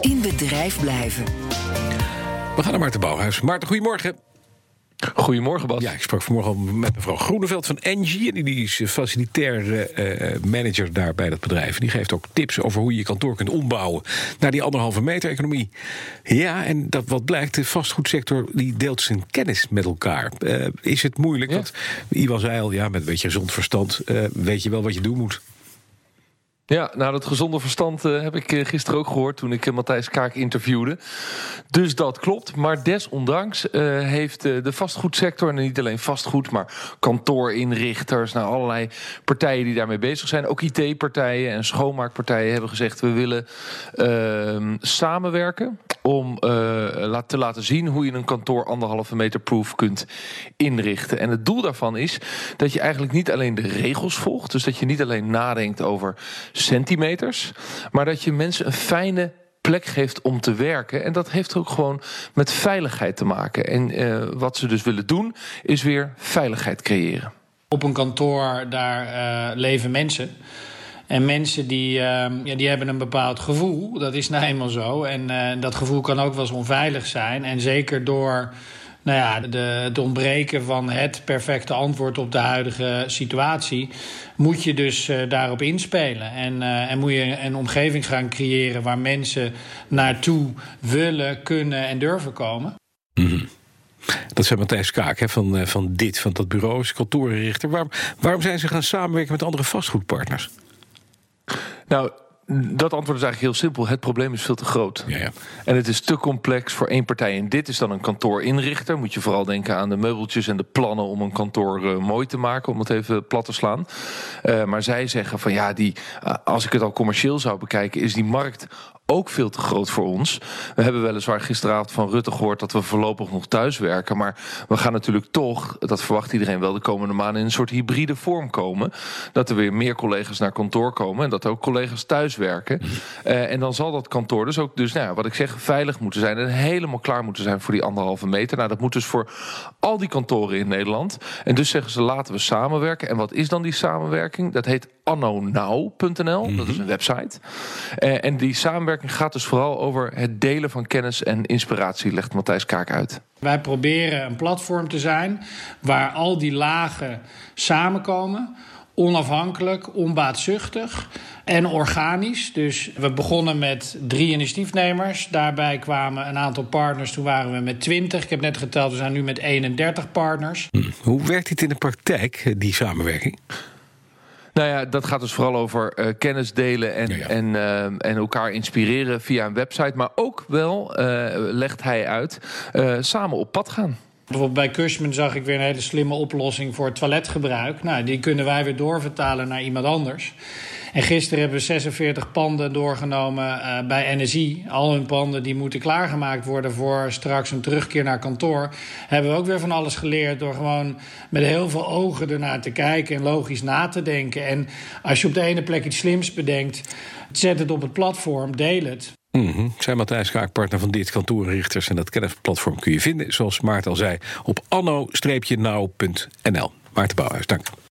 In bedrijf blijven. We gaan naar Maarten Bouwhuis. Maarten, goedemorgen. Goedemorgen, Bas. Ja, ik sprak vanmorgen al met mevrouw Groeneveld van Engie. En die is facilitair uh, manager daar bij dat bedrijf. En die geeft ook tips over hoe je je kantoor kunt ombouwen naar die anderhalve meter economie. Ja, en dat wat blijkt, de vastgoedsector die deelt zijn kennis met elkaar. Uh, is het moeilijk? Ja. Want Iwan zei al, ja, met een beetje gezond verstand uh, weet je wel wat je doen moet. Ja, nou dat gezonde verstand uh, heb ik uh, gisteren ook gehoord toen ik uh, Matthijs Kaak interviewde. Dus dat klopt. Maar desondanks heeft de vastgoedsector, en niet alleen vastgoed, maar kantoorinrichters, nou allerlei partijen die daarmee bezig zijn, ook IT-partijen en schoonmaakpartijen hebben gezegd: we willen ehm, samenwerken om te laten zien hoe je een kantoor anderhalve meter proof kunt inrichten. En het doel daarvan is dat je eigenlijk niet alleen de regels volgt, dus dat je niet alleen nadenkt over centimeters. Maar dat je mensen een fijne plek geeft om te werken. En dat heeft ook gewoon met veiligheid te maken. En uh, wat ze dus willen doen, is weer veiligheid creëren. Op een kantoor, daar uh, leven mensen. En mensen die, uh, ja, die hebben een bepaald gevoel. Dat is nou eenmaal zo. En uh, dat gevoel kan ook wel eens onveilig zijn. En zeker door nou ja, de, het ontbreken van het perfecte antwoord op de huidige situatie, moet je dus uh, daarop inspelen. En, uh, en moet je een omgeving gaan creëren waar mensen naartoe willen, kunnen en durven komen. Mm -hmm. Dat zei Matthijs Kaak hè, van, uh, van dit, van dat bureau, is kantorenrichter. Waarom, waarom zijn ze gaan samenwerken met andere vastgoedpartners? Nou, dat antwoord is eigenlijk heel simpel. Het probleem is veel te groot. Ja, ja. En het is te complex voor één partij. En dit is dan een kantoorinrichter. Moet je vooral denken aan de meubeltjes en de plannen om een kantoor uh, mooi te maken, om het even plat te slaan. Uh, maar zij zeggen van ja, die, uh, als ik het al commercieel zou bekijken, is die markt ook veel te groot voor ons. We hebben weliswaar gisteravond van Rutte gehoord dat we voorlopig nog thuis werken. Maar we gaan natuurlijk toch, dat verwacht iedereen wel, de komende maanden in een soort hybride vorm komen. Dat er weer meer collega's naar kantoor komen en dat ook collega's thuis werken. Uh, en dan zal dat kantoor dus ook, dus nou ja, wat ik zeg, veilig moeten zijn en helemaal klaar moeten zijn voor die anderhalve meter. Nou, dat moet dus voor al die kantoren in Nederland. En dus zeggen ze laten we samenwerken. En wat is dan die samenwerking? Dat heet annonow.nl. Dat is een website. Uh, en die samenwerking gaat dus vooral over het delen van kennis en inspiratie, legt Matthijs Kaak uit. Wij proberen een platform te zijn waar al die lagen samenkomen. Onafhankelijk, onbaatzuchtig en organisch. Dus we begonnen met drie initiatiefnemers. Daarbij kwamen een aantal partners. Toen waren we met 20. Ik heb net geteld, we zijn nu met 31 partners. Hm. Hoe werkt dit in de praktijk, die samenwerking? Nou ja, dat gaat dus vooral over uh, kennis delen en, ja, ja. En, uh, en elkaar inspireren via een website. Maar ook wel, uh, legt hij uit, samen op pad gaan. Bijvoorbeeld bij Cushman zag ik weer een hele slimme oplossing voor toiletgebruik. Nou, die kunnen wij weer doorvertalen naar iemand anders. En gisteren hebben we 46 panden doorgenomen uh, bij NSI. Al hun panden die moeten klaargemaakt worden voor straks een terugkeer naar kantoor. Hebben we ook weer van alles geleerd door gewoon met heel veel ogen ernaar te kijken en logisch na te denken. En als je op de ene plek iets slims bedenkt, zet het op het platform, deel het. -hmm. Zijn Matthijs Kaak, partner van dit kantoorrichters. En dat kennisplatform kun je vinden, zoals Maarten al zei, op anno-nauw.nl. Maarten Bouwhuis, dank.